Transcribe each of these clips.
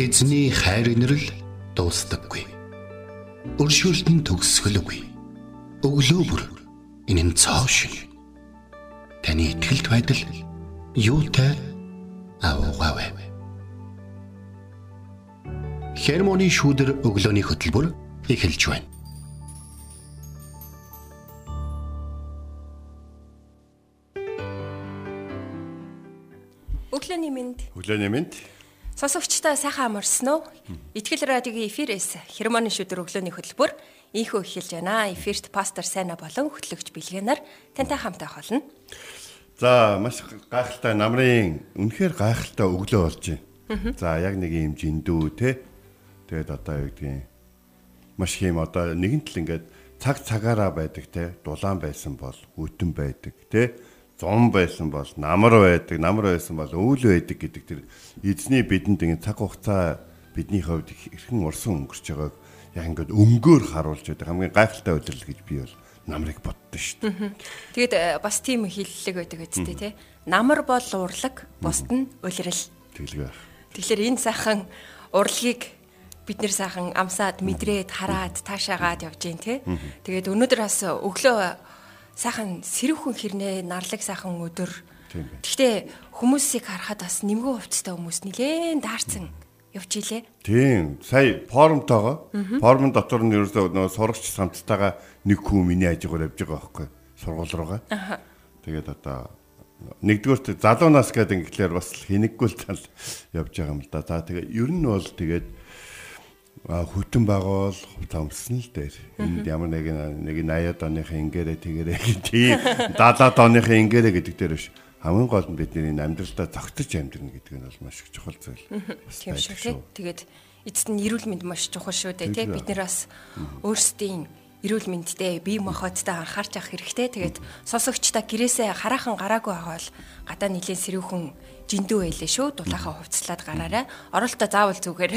Эзний хайр инрэл дуустдаггүй. Өршөөлт нь төгсгөлгүй. Өглөө бүр энэ нь цоо шин. Таны ихтгэлд байдал юутай аавгаавэ. Хермоны шүүдэр өглөөний хөтөлбөр эхэлж байна. Өглөөний мэнд. Өглөөний мэнд. Сонсогчдоо сайхан амарсан уу? Итгэл радиогийн эфирээс хермоны шүдэр өглөөний хөтөлбөр ийхүү эхэлж байна. Эфирт пастор Сайна болон хөтлөгч Билгэнаар тантай хамтаа холно. За маш гайхалтай намрын үнэхээр гайхалтай өглөө болж байна. За яг нэг юм жиндүү те. Тэгээд одоо юу гэдгийг маш их юм одоо нэгэн тал ингээд цаг цагаараа байдаг те. Дулаан байсан бол хүтэн байдаг те зум байсан бол намар байдаг, намар байсан бол өвөл байдаг гэдэг тэр эзний бидэнд ингэ цаг хугацаа бидний хувьд хэрхэн урсан өнгөрч байгааг яг ингээд өнгөөр харуулж байдаг хамгийн гайхалтай үйлрэл гэж би бол намрыг боддоо шүү дээ. Тэгэд э, бас тийм хиллэг байдаг үстэй тий. Намар бол урлаг, бусд нь улирал. Тэглэг. Тэгэхээр энэ сайхан урлагийг бид нэр сайхан амсаад мэдрээд хараад таашаагаад явж гин тий. Тэгээд өнөөдөр бас өглөө сайхан сэрүүхэн хэрнээ нарлаг сайхан өдөр. Гэхдээ хүмүүсийг харахад бас нэмгэн хувцастай хүмүүс нилээн даарсан явж илээ. Тийм. Сая форумтойгоо форумын дотор нь ерөөсөө нөгөө сурагч самттайгаа нэг хүн миний ажигаар явж байгаа байхгүй сургууль руугаа. Тэгээд одоо нэгдүгээрт залуу нас гэдэг ингээр бас хинэггүй л тал явж байгаа юм л да. За тэгээд ер нь бол тэгээд хүтэн байгаа бол томсон л дээр. Энд ямар нэг нэг 80-аад оныхын ингэрэ тэгэрэ тийм 70-аад оныхын ингэрэ гэдэг дээр биш. Хамгийн гол нь бидний амьдралдаа зогтож амьдрна гэдэг нь бол маш их чухал зүйл. Тийм шүү. Тэгээд эцэст нь эрүүл мэнд маш чухал шүү дээ тийм. Бид нэр бас өөрсдийн эрүүл мэндтэй бие махбодтой анхаарч авах хэрэгтэй. Тэгээд сонсогчдаа гэрээсээ хараахан гараагүй байгаа бол гадаа нэлийн сэрүүхэн жиндүү байлээ шүү. Дулаахан хувцлаад гараарай. Оролтоо заавал зүгээр.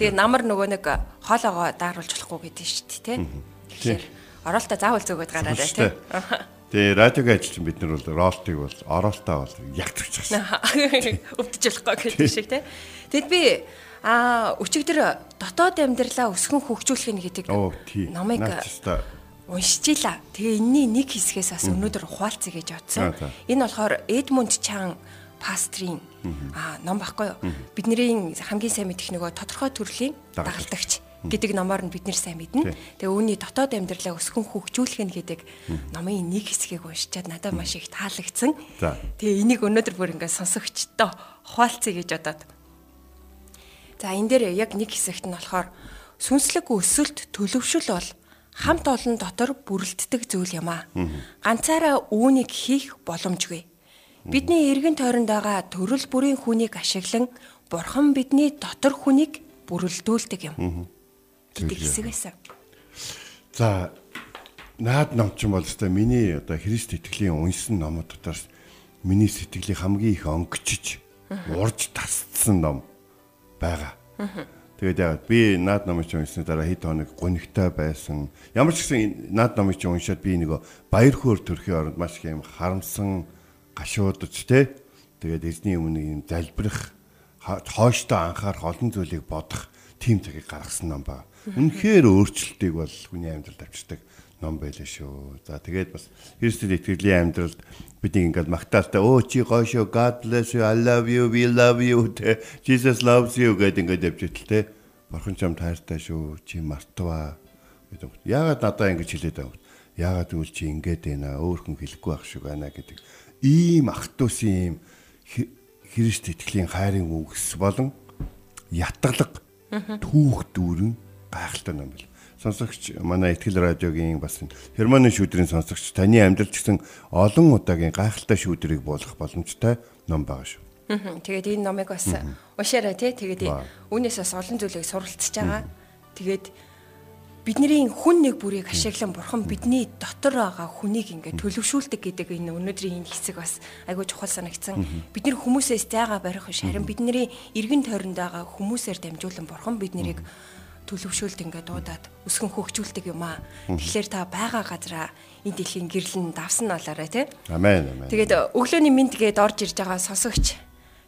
Тэгээ намар нөгөө нэг хоолоогоо дааруулж болохгүй гэдэг шүү дээ, тий. Тэгэхээр оролтоо заавал зүгээд гараарай, тий. Тэгээ радиогийн ажилчин бид нар бол ролтыг бол оролтоо бол ягтгч байгаа. Өвдөж болохгүй гэдэг шиг тий. Тэгэд би а өчигдөр дотоод амьдралаа өсгөн хөгжүүлэх нь гэдэг номыг уншчихлаа. Тэгээ энэний нэг хэсгээс бас өнөөдөр ухаалцъя гэж бодсон. Энэ болохоор Эдмунд Чан пастрийн аа ном баггүй юу. Бидний хамгийн сайн мэдих нөгөө тодорхой төрлийн дагалдагч гэдэг номоор нь бид нэр сайн мэднэ. Тэгээ үүний дотоод амьдралаа өсгөн хөгжүүлэх нь гэдэг номын нэг хэсгийг уншичаад надад маш их таалагдсан. Тэгээ энийг өнөөдөр бүр ингээд сонсогчтой хуалцъя гэж бодоод. За энэ дээр яг нэг хэсэгт нь болохоор сүнслэг өсөлт төлөвшөл бол хамт олон дотор бүрэлддэг зүйл юм аа. Ганцаараа үүнийг хийх боломжгүй Бидний эргэн тойронд байгаа төрөл бүрийн хүнийг ашиглан Бурхан бидний дотор хүнийг бүрэлдүүлдэг юм. гэдэг хэсэг байсан. За наад ном ч юм бол өстой миний одоо Христ итгэлийн уншсан номууд дотроос миний сэтгэлийг хамгийн их онгичж урж тасцсан ном байгаа. Тэгээд яг би наад номыг ч уншсны дараа хэд хоног гонигтай байсан. Ямар ч гэсэн наад номыг ч уншаад би нэг баяр хөөр төрхийн оронд маш их юм харамсан гашуудж те тэгээд эзний өмнө юм залбирах хойштоо анхаарах олон зүйлийг бодох тийм цагийг гаргасан ном ба. Үнэхээр өөрчлөлтийг бол хүний амьдралд авчирдаг ном байлаа шүү. За тэгээд бас Христэд итгэлийн амьдралд бидний ингээд магтаалтай өө чи гоё шүү God bless you I love you we love you Jesus loves you гэдэг ингээд явж итэл те Бурхан ч юм таартай шүү чи мартваа гэдэг. Яагаад надаа ингэж хэлээд байгаа вэ? Яагаад үл чи ингэж байна өөр хүн хэлэхгүй байх шиг байна гэдэг ийм ах トゥ усын ийм Христ итгэлийн хайрын үгс болон ятгалаг түүх дүүрэн гайхалтай ном бил. Сонсогч манай Итгэл радиогийн бас Германы шүүдрийн сонсогч таны амьдрал гэсэн олон удаагийн гайхалтай шүүдрийг буулгах боломжтой ном байгаа шүү. Тэгээд энэ номыг бас уншаарай тий. Тэгээд үүнээс бас олон зүйлийг суралцж байгаа. Тэгээд бидний хүн нэг бүрийг ашиглан бурхан бидний дотор байгаа хүнийг ингээд төлөвшүүлдэг гэдэг энэ өнөөдрийн энэ хэсэг бас айгүй чухал санагдсан. Бид нар хүмүүсээс зайгаа барих биш харин бидний эргэн тойронд байгаа хүмүүсээр дамжуулан бурхан биднийг төлөвшүүлд ингээд дуудаад өсгөн хөгжүүлдэг юм аа. Тэгэхээр та байгаа газараа энэ дэлхийн гэрлэн давсан болоорой тий. Амен амен. Тэгээд өглөөний мэд гээд орж ирж байгаа сонсогч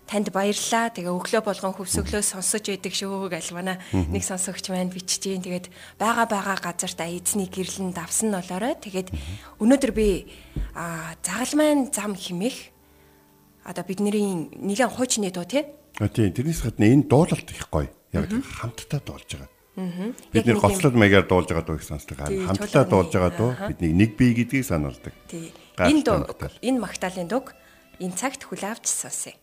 танд баярлалаа. Тэгээ өглөө болгон хөвсөглөө сонсож байдаг шүү гэж манай нэг сонсогч маань биччихээн. Тэгээд бага бага газарт эзний гэрлэн давсан болоорой. Тэгээд өнөөдөр би а загалмайн зам химэх одоо бидний нэгэн хуучны дуу тий. А тийм тэрнээс гадна энэ дуулалт их гоё. Яг хамтдаа дуулж байгаа. Бид нэр гоцлол маягаар дуулж байгаа дуу их сонсдог. Хамтдаа дуулж байгаа дуу бидний нэг бие гэдгийг сануулдаг. Тий. Энэ дуу энэ магтаалын дуг энэ цагт хүлэвч сонсъё.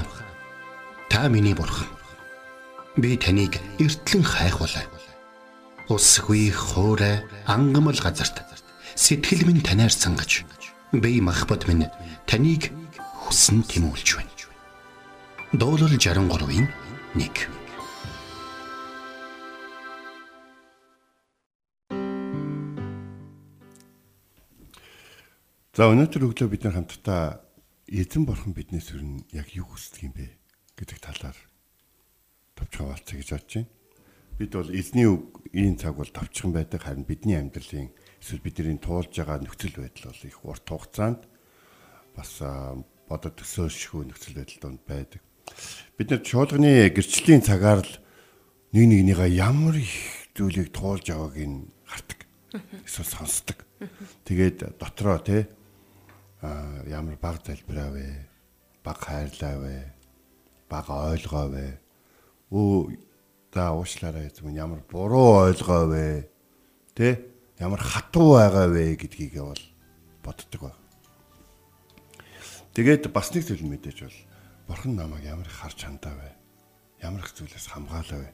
Бурхан та миний бурхан. Би таныг эртлэн хайхвалаа. Усгүй хоорой ангамл газарт сэтгэл минь танаар сангаж би махбат минь таныг хүсн тэмүүлж байна. Дуурал 63-ийн 1 За өнөөдөр өглөө бид нар хамтдаа эзэн бурхан биднээс өрн яг юу хүсдэг юм бэ гэдэг талаар товч хаваалцъя гэж бодож байна. Бид бол эзний үг ийм цаг бол товчхон байдаг харин бидний амьдралын эсвэл бидний туулж байгаа нөхцөл байдал бол их урт хугацаанд бас бодод төсөөлшгүй нөхцөл байдал донд байдаг. Бид нар чуулганы гэрчлийн цагаар л нэг нэгнийгээ ямар их зүйлийг туулж байгааг нь хардаг. Эсвэл сонсдог. Тэгээд дотроо тий ямар баг залбираа вэ? Баг хайрлаа вэ? Баг ойлгоо вэ? Өө за уушлаарай эзэм ямар буруу ойлгоо вэ? Тэ? Ямар хатуу байгаа вэ гэдгийг бол боддог баг. Тэгээд бас нэг зүйл мэдээж бол бурхан намайг ямар их харж хандаа вэ? Ямар их зүйлээс хамгаалаа вэ?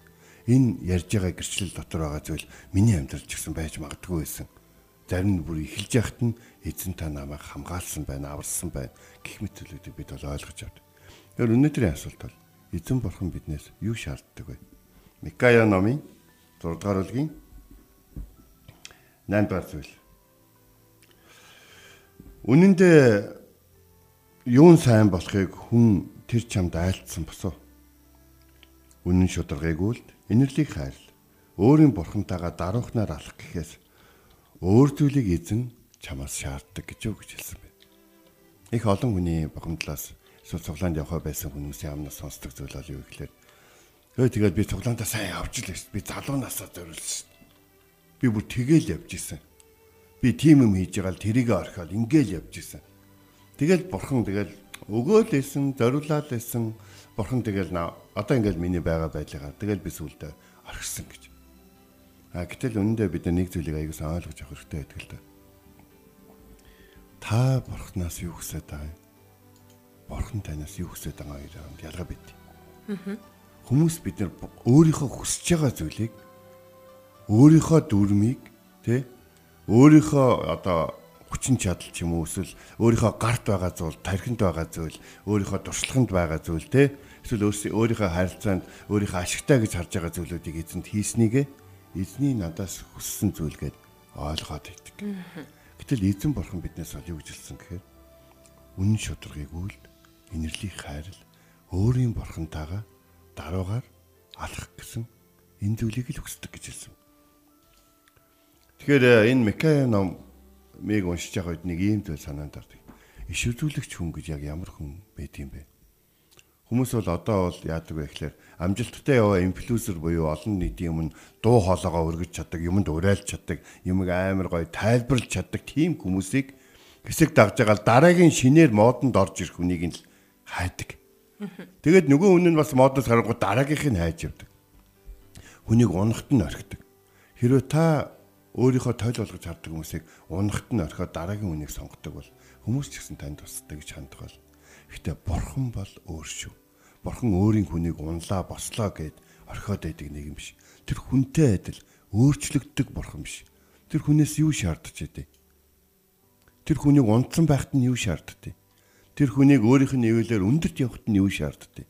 Энэ ярьж байгаа гэрчлэл дотор байгаа зүйл миний амьдрал ч гэсэн байж магадгүй байсан зарим нь бүр эхэлж яхад нь эзэн та намайг хамгаалсан байна, аварсан байна гэх мэт зүйлүүдийг бид бол ойлгож авдаг. Тэгэхээр өнөөдрийн асуулт бол эзэн бурхан биднээс юу шаарддаг вэ? Микая номын 6 дугаар бүлгийн 8 дугаар зүйл. Үнэн дээр юун сайн болохыг хүн тэр чамд айлтсан босоо. Үнэн шударгыг үлд, инэрлийг хайрл. Өөрийн бурхантайгаа даруухнаар алах гэхээс өөр зүйлийг эзэн чамаас шаарддаг гэж үг хэлсэн байна. Их олон хүний богомдлоос эсвэл цуглаанд явхаа байсан хүмүүсийн амнаас сонсдог зүйл бол юу гэхээр өө тэгээд би цуглаандаа сайн явж л байсан. Би залуу насаа зориулсан. Би бүр тэгэл явж исэн. Би тийм юм хийж байгаа л тэрийг орхиод ингээл явж исэн. Тэгэл бурхан тэгэл өгөөл лсэн, зориулаад лсэн. Бурхан тэгэл одоо ингээл миний байгаа байдлаагаар тэгэл би сүулдэ орхисон гэж. А гэтэл үнэндээ бид нэг зүйлийг аягуулсан ойлгож авах хэрэгтэй байдаг л да. Та бурхнаас юу хүсэж байгаа юм? Бурхан танаас юу хүсэж байгаа юм ялгаа бит. Хүмүүс бид нар өөрийнхөө хүсэж байгаа зүйлийг өөрийнхөө дүрмийг тэ өөрийнхөө одоо хүчин чадал ч юм уу эсвэл өөрийнхөө гарт байгаа зүйл, тархинд байгаа зүйл, өөрийнхөө туршлаганд байгаа зүйл те эсвэл өөрийнхөө харилцаанд өөрийнхөө ашигтай гэж харж байгаа зүйлүүдийг эзэнд хийснийг эзний надаас хүссэн зүйл гээд ойлгоод байдаг. Гэтэл эзэн бурхан биднээс бол юу гэж хэлсэн гэхээр үнэн шударгыг үлд, инэрлийг хайрл, өөрийн бурхантайгаа даруугаар алах гэсэн энэ зүйлийг л хүсдэг гэж хэлсэн. Тэгэхээр э, энэ Микая ном миг уншиж байгаа үед нэг ийм зүйл санаанд ордог. Иш үзүүлэгч хүн гэж яг ямар хүн байдığım бэ? Хүмүүс бол одоо бол яадаг вэ гэхээр амжилттай яваа инфлюенсер буюу олон нийтийн өмнө дуу хоолойгоо өргөж чаддаг, юмд уриалж чаддаг, юмыг амар гоё тайлбарлаж чаддаг тийм хүмүүсийг хэсэг дагж байгаа дараагийн шинээр модонд орж ирэх хүнийг л хайдаг. Тэгээд нөгөө хүн нь бас модоос харангуй дараагийнх нь хайж явдаг. Хүнийг унахт нь орхидог. Хэрвээ та өөрийнхөө тойл болгож хардаг хүмүүсийг унахт нь орхиод дараагийн хүнийг сонгодог бол хүмүүс ч гэсэн танд тусдаг гэж хандах бол Гэхдээ бурхан бол өөр шүү. Бурхан өөрийн хүнийг унлаа, бослоо гэд орхиод байдаг нэг юм биш. Тэр хүнтэй адил өөрчлөгддөг бурхан биш. Тэр хүнээс юу шаардж идэв? Тэр хүнийг унтсан байхад нь юу шаарддаг? Тэр хүнийг өөрийнх нь нэвэлээр өндөрт явахад нь юу шаарддаг?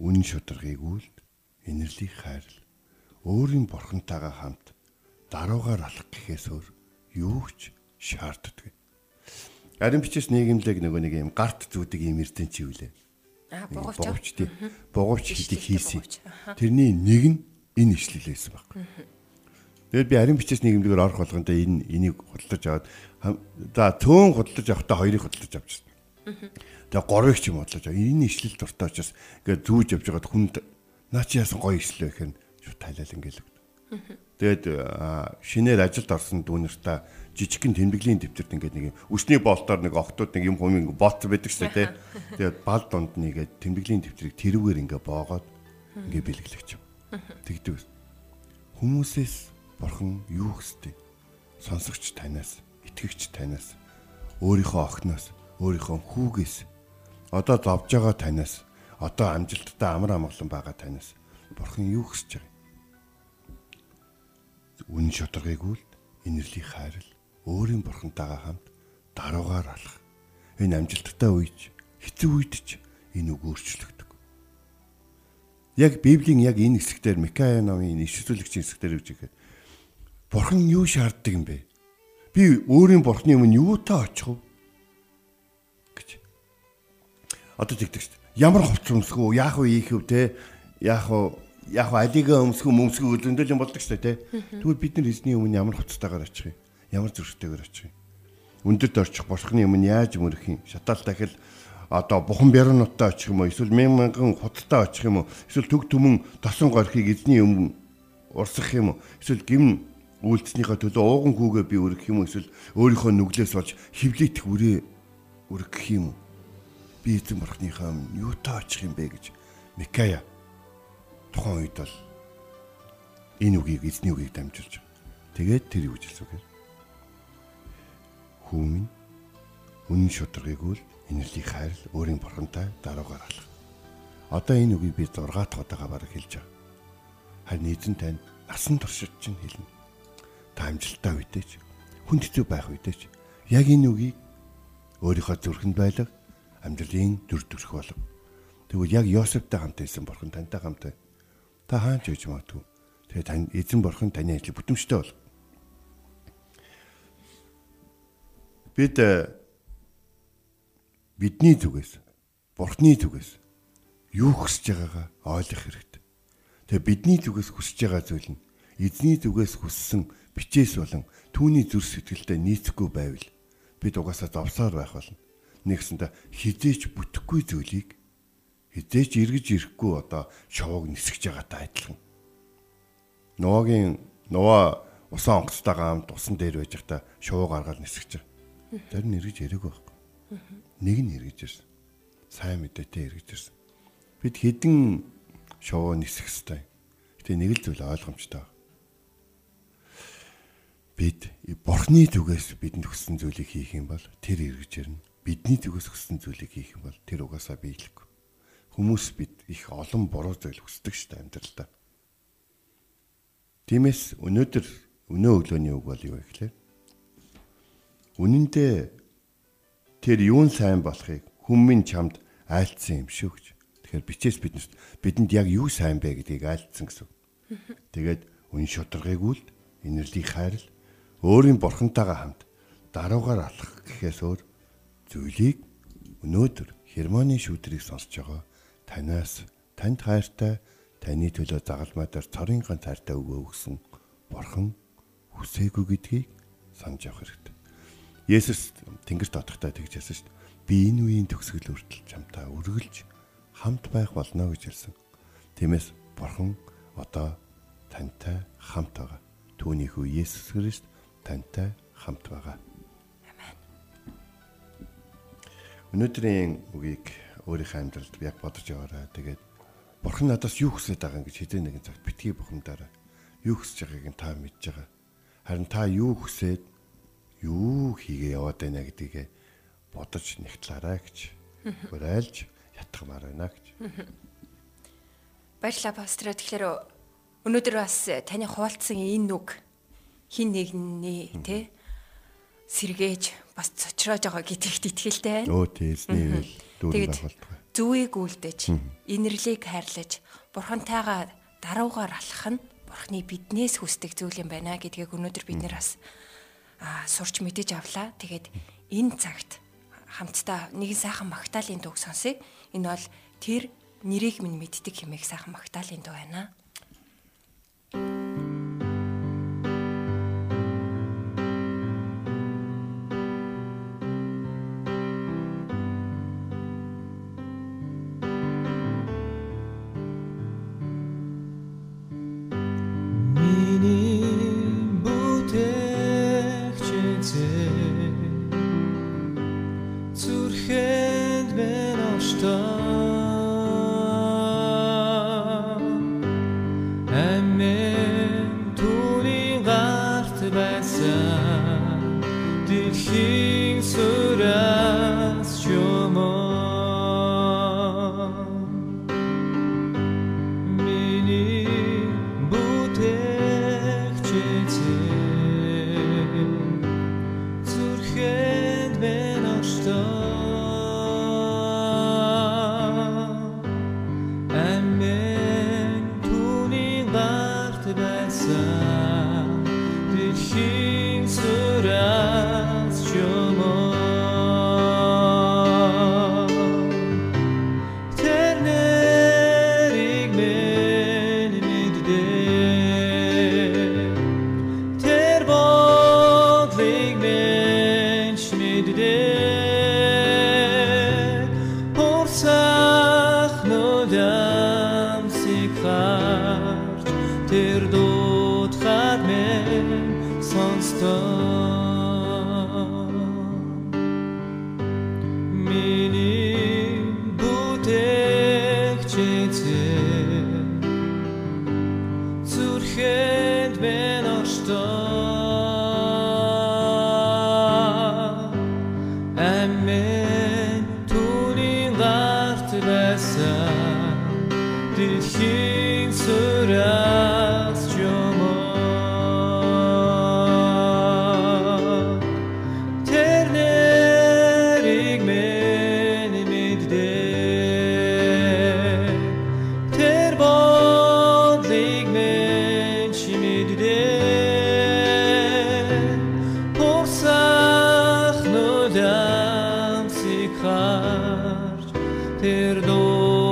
Үнэн шударгыг үлд, инэрлийг хайрл. Өөрийн бурхантайгаа хамт даруугаар алах гэхээс өөр юу ч шаарддаг. Ариун бичээс нийгэмлэг нөгөө нэг юм гарт зүүдэг юм эрдэнэ чи үлээ. Аа бугуйч. Бугуйч тий. Бугуйч хийдийг хийсэн. Тэрний нэг нь энэ ишлэл байсан байхгүй. Тэгээд би ариун бичээс нийгэмлэгээр орох болгондоо энэ энийг худалдаж аваад за төөн худалдаж авахдаа хоёрыг худалдаж авчихсан. Тэгээ гурвыг ч юм бодлож энэ ишлэл дуртай учраас ингээд зүүж явж байгаад хүнд наа чи яасан гоё ишлээ гэхээр шууд тайлал ингээл. Тэгээд шинээр ажилд орсон дүүнэртээ жижигхэн тэмдэглэлийн дэвтэрт ингээд нэг өсний болтоор нэг октод нэг юм юм болт байдаг шүү дээ. Тэгээд бал донд нэгээд тэмдэглэлийн дэвтрийг тэрүүгээр ингээд боогоод ингээд бэлгэлэгч юм. Тэгдэг. Хүмүүсээс бурхан юу хүсдэг? Сонсогч танаас, итгэгч танаас, өөрийнхөө охиноос, өөрийнхөө хүүгээс одоо зовж байгаа танаас одоо амжилттай амар амгалан байгаа танаас бурхан юу хүсэж байгаа? Үнэн шударгыг үл инэрлийн хайрл өөрийн бурхантайгаа хамт даруугаар алах. Энэ амжилттай үеч хэцүү үед ч энэ үг өөрчлөгдөв. Яг Библийн яг энэ хэсгээр Микая номын ишүүлэгчийн хэсгээр үгж ихэд Бурхан юу шаарддаг юм бэ? Би өөрийн бурхны өмнө юутай очих вэ? гэж. Одоо тэгдэг шүү дээ. Ямар хувц өмсгөө, яах вэ ийх вэ те? Яах вэ? Яах вэ? Алига өмсгөө, мөмсгөө зөндөл юм болдог шүү дээ те. Тэгвэл бид нар эзний өмнө ямар хувцтайгаар очих юм? Ямар зөрчтэйгээр очих юм? Өндөрт орчих бурхны өмнө яаж мөрөх юм? Шатаал дахил одоо бухан бярнуудтай очих юм уу? Эсвэл мянган мянган худалтай очих юм уу? Эсвэл төг төмөн тосон горхийг эзний өмнө урсгах юм уу? Эсвэл гим үйлдэснийхээ төлөө ууган хүүгээ би өргөх юм уу эсвэл өөрийнхөө нүглээс болж хөвлөйт хүрээ өргөх юм уу? Би эзэн бурхныхаа юутай очих юм бэ гэж Микая тухайн үед бол энэ үгийг эзний үгийг дамжуулж тэгээд тэр юу гэж хэлсэн Хүмүн үнэн шударгыг үл инэрлийг хайрл өөрийн бурхантай даруугаар алах. Одоо энэ үгийг би 6 дахь удаага бараг хэлж байгаа. Харин эзэн тань насан туршид чинь хэлнэ та амжилттай үедээч хүнд хэцүү байх үедээч яг энэ үгийг өөрийнхөө зүрхэнд байлга амьдралын дүр төрх болов. Тэгвэл яг Йосефтэй хамт байсан бурхан тантай хамт та хаач үж магадгүй. Тэгээ тань эзэн бурхан таны ажил бүтэмжтэй бол. Бид э, бидний зүгээс бурхны зүгээс юу хүсэж байгаагаа ойлгох хэрэгтэй. Тэгээ бидний зүгээс хүсэж байгаа зүйл нь эзний зүгээс хүссэн бичээс болон түүний зүр сэтгэлдээ нийцэхгүй байвал бид угаасаа зовсоор байх болно. Нэгсэндээ хизээч бүтэхгүй зүйлийг хизээч эргэж ирэхгүй одоо шовог нисгэж байгаатай адилхан. Нуугийн нуа усан онгоцтойгоо хамт усан дээр байж байхдаа шувуу гаргаад нисгэж Тэр нь эргэж ирэх байхгүй. Нэг нь эргэж ирсэн. Сайн мэдээтэй эргэж ирсэн. Бид хідэн шувуу нисэх хэвээр. Гэтэ нэг л зүйл ойлгомжтой бид бурхны зүгээс бидэнд хүссэн зүйлийг хийх юм бол тэр эргэж ирнэ. Бидний зүгээс хүссэн зүйлийг хийх юм бол тэр угаасаа биелэхгүй. Хүмүүс бид их олон буруу зүйл хүсдэг шүү дээ амьдралдаа. Тиймээс өнөөдөр өнөө өглөөний үг бол юу вэ гэхээр үнэндээ тэр юун сайн болохыг хүмүн чамд айлцсан юм шүү гэж. Тэгэхээр бичээс биднэрт бидэнд яг юу сайн бэ гэдгийг айлцсан гэсэн. Тэгээд үн шударгыг үл инэрлийг хайрл өөрийн бурхантайгаа хамт даруугаар алах гэхээс өөр зүйлийг өнөөдөр хермоны шүүдрийг сонсож байгаа танаас танд хайртай таны төлөө загалмай дээр цорын ганц хайртай өгөө өгсөн бурхан хүсээгүй гэдгийг санаж явах хэрэгтэй. Есүс тэнгэр дотогтой тэгж хэлсэн шүү дээ. Би энэ үеийн төгсгөл хүртэл чамтай үргэлж хамт байх болно гэж хэлсэн. Тиймээс бурхан одоо тантай хамт байгаа. Түүний хүү Есүс Христ тантай хамт байгаа. Амен. Өнөөдрийн үгийг өөрийнхөө амьдралд яг бодож яваарай. Тэгээд Бурхан надаас юу хүсэж байгаа гэж хэзээ нэгэн цагт битгий бухимдаарай. Юу хүсэж байгааг нь та мэдж байгаа. Харин та юу хүсээд юу хийгээ яваад байна гэдгийг бодож нэгтлаарай гэж уриалж ятгамаар байна гэж. Баярлалаа пастор. Тэгэхээр өнөөдөр бас таны хуваалцсан энэ үг хин нэгний те сэргээж бас цочроож байгаа гэдэгт итгэлтэй байна. Өө тийсний дүүрэн байгуулдаг. Зүвийг үлдээж, инэрлийг хайрлаж, бурхантайгаа даруугаар алах нь бурхны биднээс хүсдэг зүйл юм байна гэдгийг өнөөдөр бид нэр бас аа сурч мэдэж авлаа. Тэгээд энэ цагт хамтдаа нэгэн сайхан магтаалын дуу сонсъё. Энэ бол тэр нэрийг минь мэддэг хэмээх сайхан магтаалын дуу байна.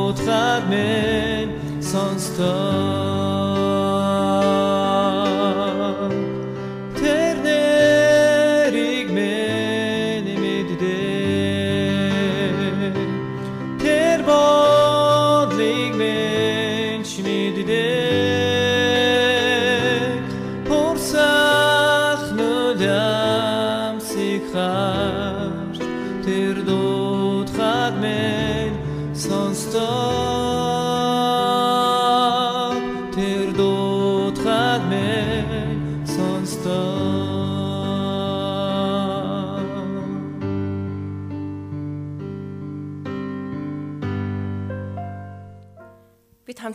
утгаар минь сонсдог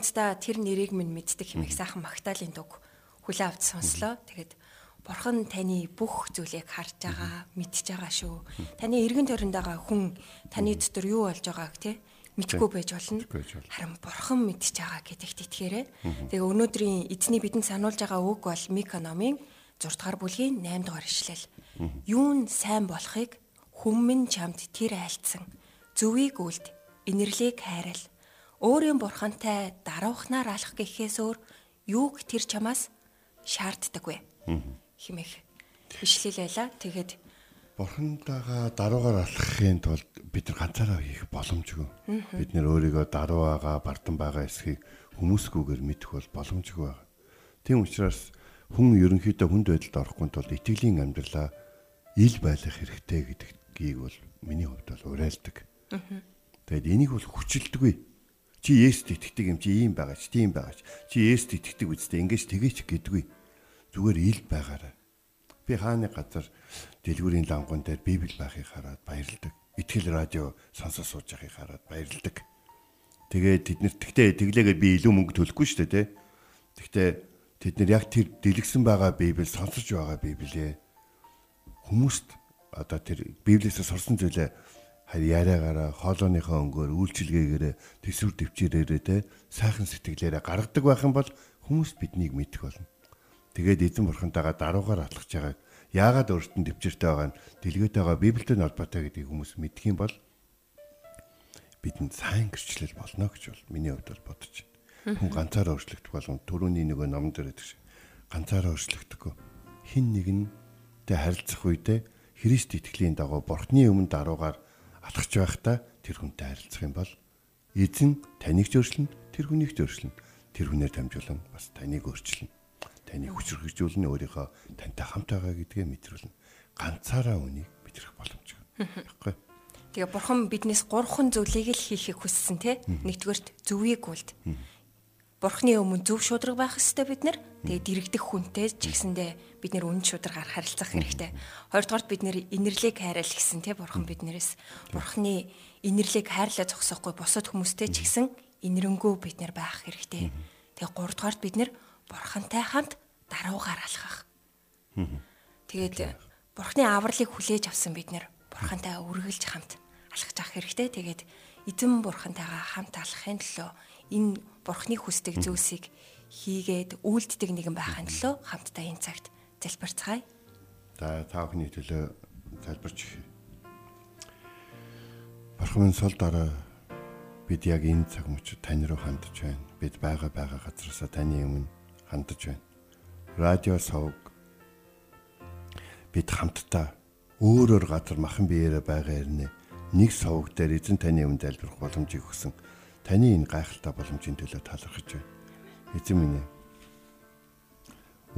хамтдаа тэр нэрийг минь мэддэг хэмээх сайхан магтаалын дуг хүлээ авч сонслоо. Тэгээд Бурхан таны бүх зүйлийг харж байгаа, мэдж байгаа шүү. Таны эргэн тойронд байгаа хүн таны дотор юу болж байгааг тий мэдгүй байж болно. Харин Бурхан мэдж байгаа гэдэгт итгээрэй. Тэгээ өнөөдрийн эзний бидэнд сануулж байгаа үг бол Мика номын 6 дугаар бүлгийн 8 дугаар ишлэл. Юун сайн болохыг хүмүн чамд тэр айлцсан. Зүвийг үлд, инэрлийг хайрал өөрийн бурхантай даруухнаар алах гэхээс өөр юуг тэр чамаас шаарддаг вэ? химэх бишлэл байла. Тэгээд бурхантайгаа даруугаар алхахын тулд бид нар ганцаараа хийх боломжгүй. Бид нэр өөрийгөө даруу байгаа, бардам байгаа эсхийг хүмүүсгүйгээр мэдэх бол боломжгүй байна. Тийм учраас хүн ерөнхийдөө хүнд байдалд орохгүй тулд итгэлийн амьдралаа ил байлгах хэрэгтэй гэдгийг бол миний хувьд бол уриалдаг. Тэгэд энийг бол хүчилдэггүй Чи Есүст итгэдэг юм чи ийм байгаа ч тийм байгаа ч. Чи Есүст итгэдэг үстэй ингэж тэгээч гэдэггүй. Зүгээр ил байгаарай. Би хааны газар дэлгүүрийн лангуун дээр Библи байхыг хараад баярлдаг. Итгэл радио сонсож сууж байхыг хараад баярлдаг. Тэгээд тэднэрт тэгтээ тэглээгээд би илүү мөнгө төлөхгүй шүү дээ, тэ. Тэгтээ тэд нар яг тэр дэлгэсэн байгаа Библи сонсож байгаа Библиэ хүмүүст одоо тэр Библиэсээ сурсан зүйлээ харь яриагаараа хоолойныхоо өнгөөр үйлчилгээгээрээ төсвөр төвчээрээрээ те сайхан сэтгэлээрээ гаргадаг байх юм бол хүмүүс биднийг мэдэх болно. Тэгээд эзэн бурхантайгаа даруугаар атлах жагаад яагаад өөртөө төвчөртэй байгаа нь дэлгөөд байгаа Библиэд холбоотой гэдгийг хүмүүс мэдэх юм бол бидэнд сайн гэрчлэл болно гэж бол миний хувьд бол бодож байна. Хүн ганцаараа өөрчлөгдөх болгон төрөний нөгөө номон дээр гэдэг шиг ганцаараа өөрчлөгдөхгүй. Хин нэгнтэй харилцах үедээ Христ итгэлийн дагуу Бурхны өмнө даруугаар алхаж байхдаа тэр хүнтэй харилцах юм бол эзэн таныг ч өөрчлөн тэр хүнийг ч өөрчлөн тэр хүнээр дамжуулан бас таныг өөрчлөн. Таныг хүчрхэгжүүлнэ өөрийнхөө тантай хамт байгаа гэдгээ мэдрүүлнэ. Ганцаараа үнийг мэдрэх боломжтой баггүй Тэгээ бурхан биднээс гурван зүйлийг л хийхийг хүссэн те нэгдүгээрт зөвийг үлд бурхны өмнө зөв шудраг байх хэрэгтэй бид нар. Тэгээ дэрэгдэх хүнтэй ч гэсэндээ бид нэр үнэн шударгаар харилцах хэрэгтэй. Хоёрдугаарт бид нэр инэрлийг хайрал гэсэн тий бурхан биднээс бурхны инэрлийг хайрлаа зогсоохгүй бусад хүмүүстэй ч гэсэн инэрэнгүү бид нэр байх хэрэгтэй. Тэгээ гуравдугаарт бид нэр бурхантай хамт даруугаар алхах. Тэгээд бурхны авралыг хүлээж авсан бид нэр бурхантай үргэлж хамт алхаж авах хэрэгтэй. Тэгээд эзэн бурхантайгаа хамт алхахын төлөө энэ бурхны хүсдэг зүйлсийг хийгээд үйлддэг нэгэн байхын төлөө хамтдаа энэ цагт залбирцгаая. За та бүхний төлөө залбирч Бурхан сул дараа бид яг энэ цаг мөчид тань руу хандж байна. Бид байгаа байгаа газараасаа таны өмнө хандж байна. Радио сувг бид хамтдаа өөрөөр газар махан биеэрээ байгаа хэрнээ нэг сувг дээр эзэн таны өмнө залбирх боломжийг өгсөн таны энэ гайхалтай боломжийн төлөө талархаж байна. Эзэн минь ээ.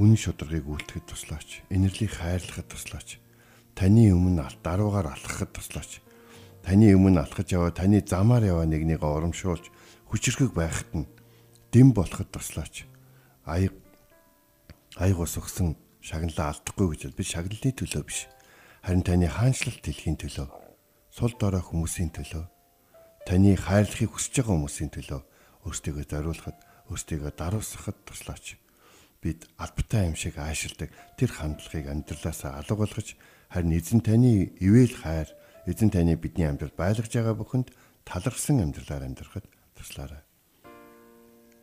Үнэн шударгыг үлдэхэд туслаач. Инэрлийг хайрлахад туслаач. Таны өмнө даруугаар алхахад туслаач. таны өмнө алхаж яваа таны замаар яваа нэгнийг урамшуулж хүчрхэг байхад нь дэм болоход туслаач. Аяг аяг ус өгсөн шагналаа алдахгүй гэж би шагналын төлөө биш. Харин таны хаанчлалт дэлхийн төлөө, сул дорой хүмүүсийн төлөө, таны хайрлахыг хүсэж байгаа хүмүүсийн төлөө өөртөө зориулахад, өөртөө даруусгахад туслаач. Бид албатай юм шиг аашилдаг тэр хандлагыг амьдралаасаа алга болгож харин эзэн таны ивэл хайр, эзэн таны бидний амьдрал байлгаж байгаа бүхэнд талархсан амьдралаар амьдрахад туслаарай.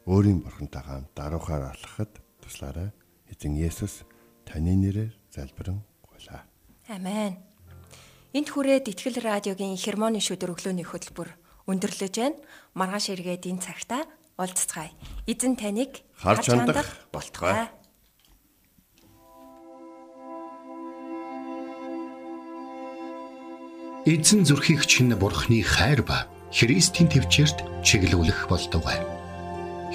Өөрийн бурхантайгаа даруухаар алхахад туслаарай. Эзэн Есүс таны нэрээр залбирэн гуйлаа. Амен. Энд хүрээд Итгэл радиогийн хермоны шүдэр өглөөний хөтөлбөр өндөрлөж байна. Маргааш эргээд энэ цагта уулзцгаая. Эзэн таныг харж хандах болтугай. Эзэн зүрхийг чинь бурхны хайр ба Христийн төвчөрт чиглүүлэх болтугай.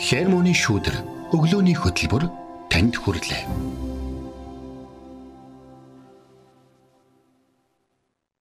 Хермоны шүдэр өглөөний хөтөлбөр танд хүрэлээ.